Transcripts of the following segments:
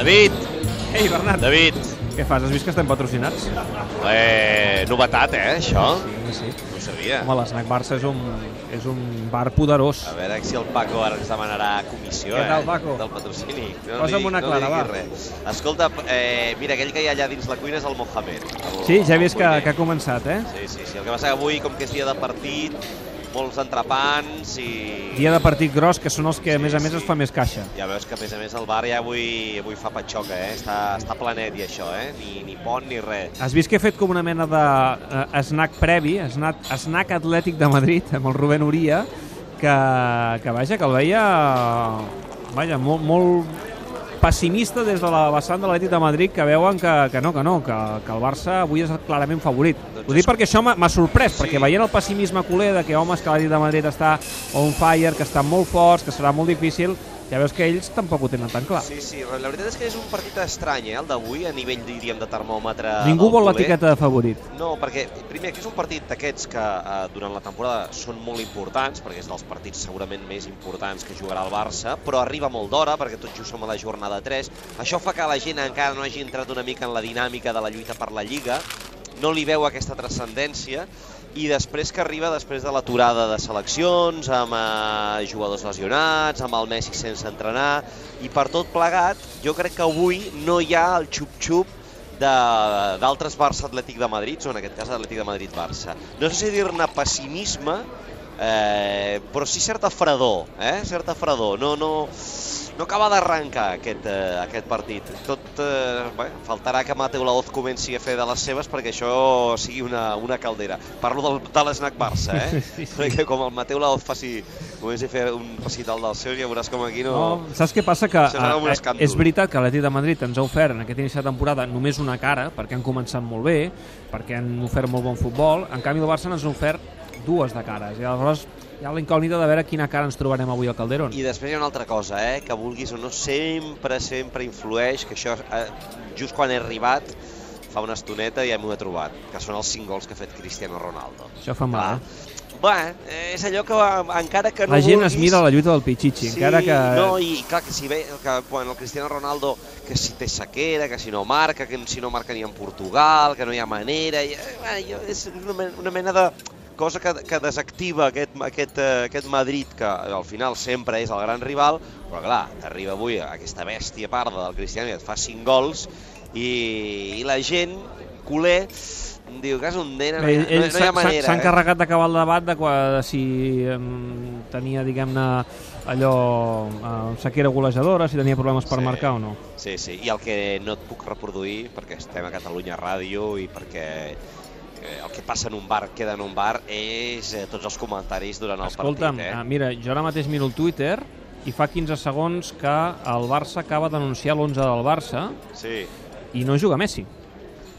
David, Ei, Bernat, David. què fas? Has vist que estem patrocinats? Eh, novetat, eh, això? Sí, sí. No ho sabia. Home, l'Snac Barça és un, és un bar poderós. A veure si el Paco ara ens demanarà comissió, Què tal, eh? Paco? Del patrocini. No Posa'm una no clara, li va. res. Escolta, eh, mira, aquell que hi ha allà dins la cuina és el Mohamed. El, Sí, ja he vist que, que ha començat, eh? Sí, sí, sí. El que passa que avui, com que és dia de partit, molts entrepans i... Dia de partit gros, que són els que, a Sí, més a més, sí. es fa més caixa. Ja veus que, a més a més, el bar ja avui, avui fa patxoca, eh? Està, està planet i això, eh? Ni, ni pont ni res. Has vist que he fet com una mena de uh, snack previ, snack, snack atlètic de Madrid, amb el Rubén Uria, que, que vaja, que el veia vaja, molt, molt pessimista des de la vessant de l'Atlètic de Madrid que veuen que, que no, que no, que, que el Barça avui és clarament favorit. Doncs Ho dic perquè això m'ha m'ha sorprès, Sí. perquè veient el pessimisme culer de que homes que l'Atlètic de Madrid està on fire, que estan molt forts, que serà molt difícil, ja veus que ells tampoc ho tenen tan clar. Sí, sí, la veritat és que és un partit estrany, eh, el d'avui, a nivell, diríem, de termòmetre Ningú vol l'etiqueta de favorit. No, perquè, primer, que és un partit d'aquests que eh, durant la temporada són molt importants, perquè és dels partits segurament més importants que jugarà el Barça, però arriba molt d'hora, perquè tot just som a la jornada 3. Això fa que la gent encara no hagi entrat una mica en la dinàmica de la lluita per la Lliga, no li veu aquesta transcendència, i després que arriba després de l'aturada de seleccions, amb eh, jugadors lesionats, amb el Messi sense entrenar, i per tot plegat, jo crec que avui no hi ha el xup-xup d'altres Barça Atlètic de Madrid, o en aquest cas Atlètic de Madrid-Barça. No sé si dir-ne pessimisme, eh, però sí certa fredor, eh? certa fredor. No, no, no acaba d'arrencar aquest, eh, aquest partit. Tot, eh, bé, faltarà que Mateu Laoz comenci a fer de les seves perquè això sigui una, una caldera. Parlo del, de l'esnac Barça, eh? Sí, sí. Perquè com el Mateu Laoz faci, comenci a fer un recital dels seus, ja veuràs com aquí no... No, saps què passa? Que serà un eh, és veritat que l'Atlètic de Madrid ens ha ofert en aquest inici de temporada només una cara, perquè han començat molt bé, perquè han ofert molt bon futbol, en canvi el Barça ens ha ofert dues de cares, i aleshores hi ha la incògnita de veure quina cara ens trobarem avui al Calderón. I després hi ha una altra cosa, eh, que vulguis o no, sempre, sempre influeix, que això, eh, just quan he arribat, fa una estoneta ja m'ho he trobat, que són els 5 gols que ha fet Cristiano Ronaldo. Això fa mal, Clar. eh? Bé, és allò que encara que no La gent vulguis... es mira la lluita del Pichichi, Sí, encara que... no, i clar, que si ve que, bueno, el Cristiano Ronaldo que si té sequera, que si no marca, que si no marca ni en Portugal, que no hi ha manera, i, eh, bueno, és una, men- una mena de cosa que, que desactiva aquest, aquest, eh, aquest Madrid, que al final sempre és el gran rival, però clar, t'arriba avui aquesta bèstia parda del Cristiano i et fa 5 gols, i, i la gent, culer, diu que és un nen, no, Bé, no, no hi ha manera. s'ha eh? encarregat d'acabar el debat de, qua, de si um, tenia, diguem-ne, allò, uh, sequera golejadora, si tenia problemes per Sí. marcar o no. Sí, sí, i el que no et puc reproduir, perquè estem a Catalunya Ràdio i perquè eh, el que passa en un bar queda en un bar, és eh, tots els comentaris durant el Escolta'm, partit. eh? Eh? mira, jo ara mateix miro el Twitter i fa 15 segons que el Barça acaba d'anunciar l'11 del Barça Sí, i no juga Messi.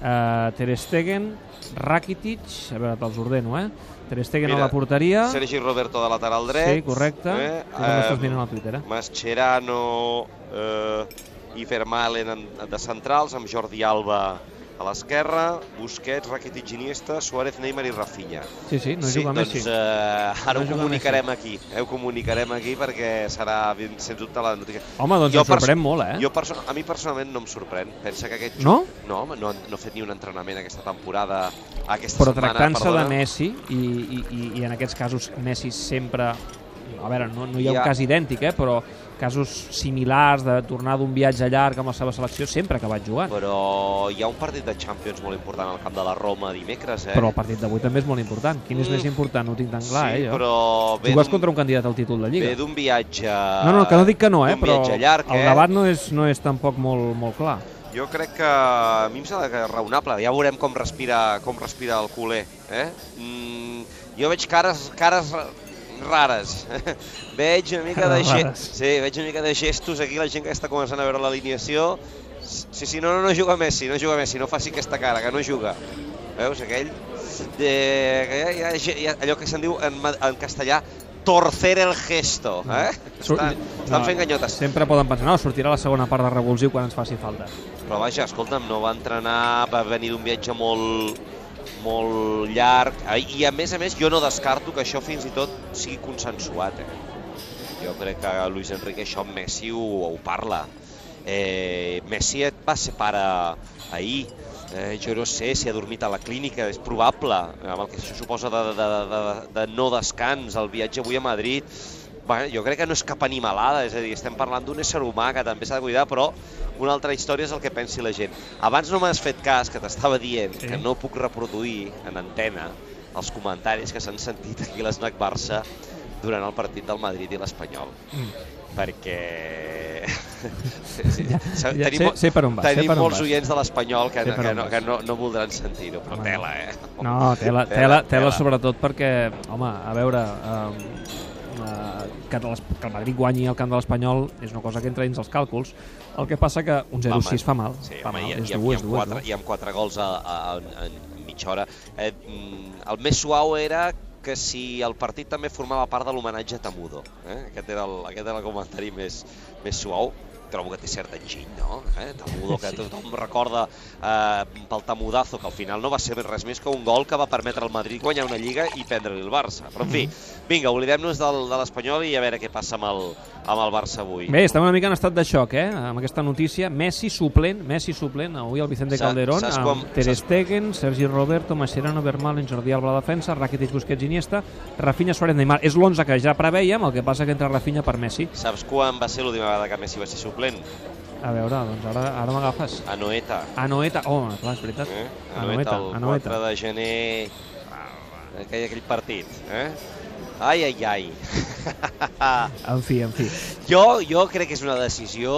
Uh, Ter Stegen, Rakitic, a veure, te'ls ordeno, eh? Ter Stegen Mira, a la porteria. Sergi Roberto de lateral dret. Sí, correcte. Eh? Tu també estàs mirant el Twitter, eh? Mascherano eh, i Vermaelen en- de centrals, amb Jordi Alba a l'esquerra, Busquets, Rakitic, Iniesta, Suárez, Neymar i Rafinha. Sí, sí, no sí, juga doncs Messi. eh, ara No ho comunicarem aquí. Eh, ho comunicarem aquí perquè serà, sens dubte, la notícia. Home, doncs jo sorprèn molt, eh? Jo perso a mi personalment no em sorprèn. Pensa que aquest... No? No, home, no, ha- no ha fet ni un entrenament aquesta temporada, aquesta Però setmana, tractant-se de. Messi, i, i, i, i en aquests casos Messi sempre... A veure, no, no hi ha ha- un cas idèntic, eh? però casos similars de tornar d'un viatge llarg amb la seva selecció sempre ha acabat jugant. Però hi ha un partit de Champions molt important al camp de la Roma dimecres, eh? Però el partit d'avui també és molt important. Quin és Mm. més important? No ho tinc tan clar, sí, eh? Jo. però Jugues contra un candidat al títol de Lliga. ve d'un viatge... No, no, que no dic que no, eh? però llarg, el eh? debat no és, no és tampoc molt, molt clar. Jo crec que a mi em sembla que és raonable. Ja veurem com respira, com respira el culer. Eh? Mm, jo veig cares, cares rares. veig una mica de ge- sí, veig una mica de gestos aquí, la gent que està començant a veure l'alineació. Sí, sí, no, no, no juga Messi, no juga Messi, no faci aquesta cara, que no juga. Veus, aquell? De, que hi ha, hi ha, allò que se'n diu en, en castellà torcer el gesto, eh? Sur- Estan, estan fent ganyotes. Sempre poden pensar, no, sortirà la segona part de revulsiu quan ens faci falta. Però vaja, escolta'm, no va entrenar, va venir d'un viatge molt, molt llarg, i a més a més jo no descarto que això fins i tot sigui consensuat, eh? Jo crec que Luis Enrique això amb Messi ho, ho parla. Eh, Messi et va ser pare ahir, eh, jo no sé si ha dormit a la clínica, és probable, amb el que això suposa de, de, de, de, de no descans, el viatge avui a Madrid, bueno, jo crec que no és cap animalada, és a dir, estem parlant d'un ésser humà que també s'ha de cuidar, però una altra història és el que pensi la gent. Abans no m'has fet cas, que t'estava dient Sí. que no puc reproduir en antena els comentaris que s'han sentit aquí a l'Snac Barça durant el partit del Madrid i l'Espanyol. Mm. Perquè... sí, sí. Ja, ja, tenim, sé- sé per on vas, tenim per molts oients de l'Espanyol que, que, no, que no, no voldran sentir-ho, però Home, tela, eh? No, tela, tela, tela sobretot perquè, home, a veure, um, uh, que, les, que el Madrid guanyi al camp de l'Espanyol és una cosa que entra dins els càlculs. El que passa que un 0-6 fa mal. Sí, fa home, mal. i, és i, dur, i, és amb dur, és quatre, dur. i amb quatre gols a, a, a, en mitja hora. Eh, mm, el més suau era que si el partit també formava part de l'homenatge a Tamudo. Eh? Aquest, era el, aquest era el comentari més, més suau. Trobo que té cert enginy, no? Eh? Tamudo, que Sí. tothom recorda eh, pel Tamudazo, que al final no va ser res més que un gol que va permetre al Madrid guanyar una Lliga i prendre-li el Barça. Però, en fi, vinga, oblidem-nos de l'Espanyol i a veure què passa amb el, amb el Barça avui. Bé, estem una mica en estat de xoc, eh? Amb aquesta notícia. Messi suplent, Messi suplent, avui el Vicente Calderón, saps amb quan- Ter Stegen, Sergi Roberto, Mascherano, Vermaelen, Jordi Alba a la defensa, Rakitic, Busquets, Iniesta, Rafinha, Suárez, Neymar. És l'11 que ja preveiem, el que passa que entra Rafinha per Messi. Saps quan va ser l'última vegada que Messi va ser suplent? A veure, doncs ara, ara m'agafes. A Noeta. Anoeta, oh, clar, és veritat. Eh? Anoeta, Anoeta, el Anoeta. 4 de gener, aquell, aquell partit. Eh? Ai, ai, ai. En fi, en fi. jo, jo crec que és una decisió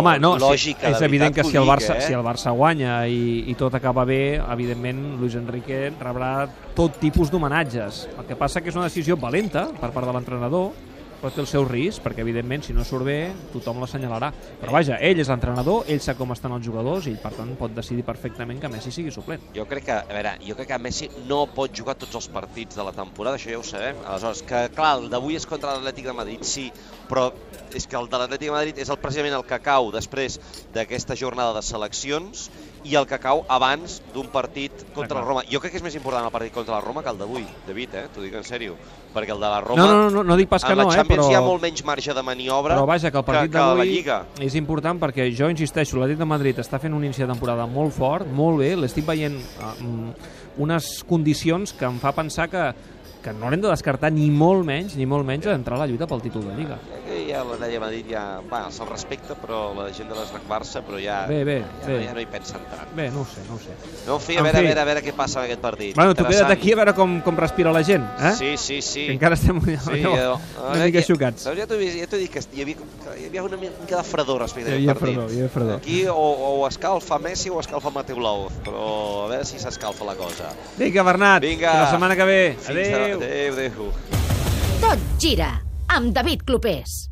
Home, no, lògica, sí, és de evident que si el, Barça, eh? si el Barça guanya i, i tot acaba bé, evidentment Luis Enrique rebrà tot tipus d'homenatges. El que passa que és una decisió valenta per part de l'entrenador, però té el seu risc, perquè evidentment si no surt bé tothom l'assenyalarà. Però vaja, ell és l'entrenador, ell sap com estan els jugadors i per tant pot decidir perfectament que Messi sigui suplent. Jo crec que, a veure, jo crec que Messi no pot jugar tots els partits de la temporada, això ja ho sabem. Aleshores, que clar, el d'avui és contra l'Atlètic de Madrid, sí, però és que el de l'Atlètic de Madrid és el, precisament el que cau després d'aquesta jornada de seleccions i el que cau abans d'un partit contra la Roma. Jo crec que és més important el partit contra la Roma que el d'avui, David, eh? t'ho dic en sèrio. Perquè el de la Roma, No, no, no, no, dic pas que no, eh, Champions però... hi ha molt menys marge de maniobra Però vaja, que el partit que, que a la d'avui Lliga. és important perquè jo insisteixo, l'Atlètic de Madrid està fent un inici de temporada molt fort, molt bé, l'estic veient uh, mm, unes condicions que em fa pensar que, que no l'hem de descartar ni molt menys, ni molt menys d'entrar a la lluita pel títol de Lliga. Que ja l'Atlètic de Madrid ja, bueno, se'l respecta, però la gent de l'Snac Barça, però ja, Bé, bé, ja, bé. ja no hi pensen tant. Bé, no ho sé, no ho sé. No, fi, En a veure, fi. a veure, a veure què passa en aquest partit. Bueno, tu queda't aquí a veure com, com respira la gent, eh? Sí, sí, sí. Que encara estem una, Sí, una, jo- a veure, mica xocats. Ja t'ho dit- ja he dit, que hi havia, hi havia una mica de fredor respecte a aquest partit. fredor, hi havia fredor. Aquí o, o escalfa Messi o escalfa Mateu Laoz, però a veure si s'escalfa la cosa. Vinga, Bernat, Vinga. la setmana que ve. Fins a- Adéu. Adéu, adéu. Tot gira amb David Clopés.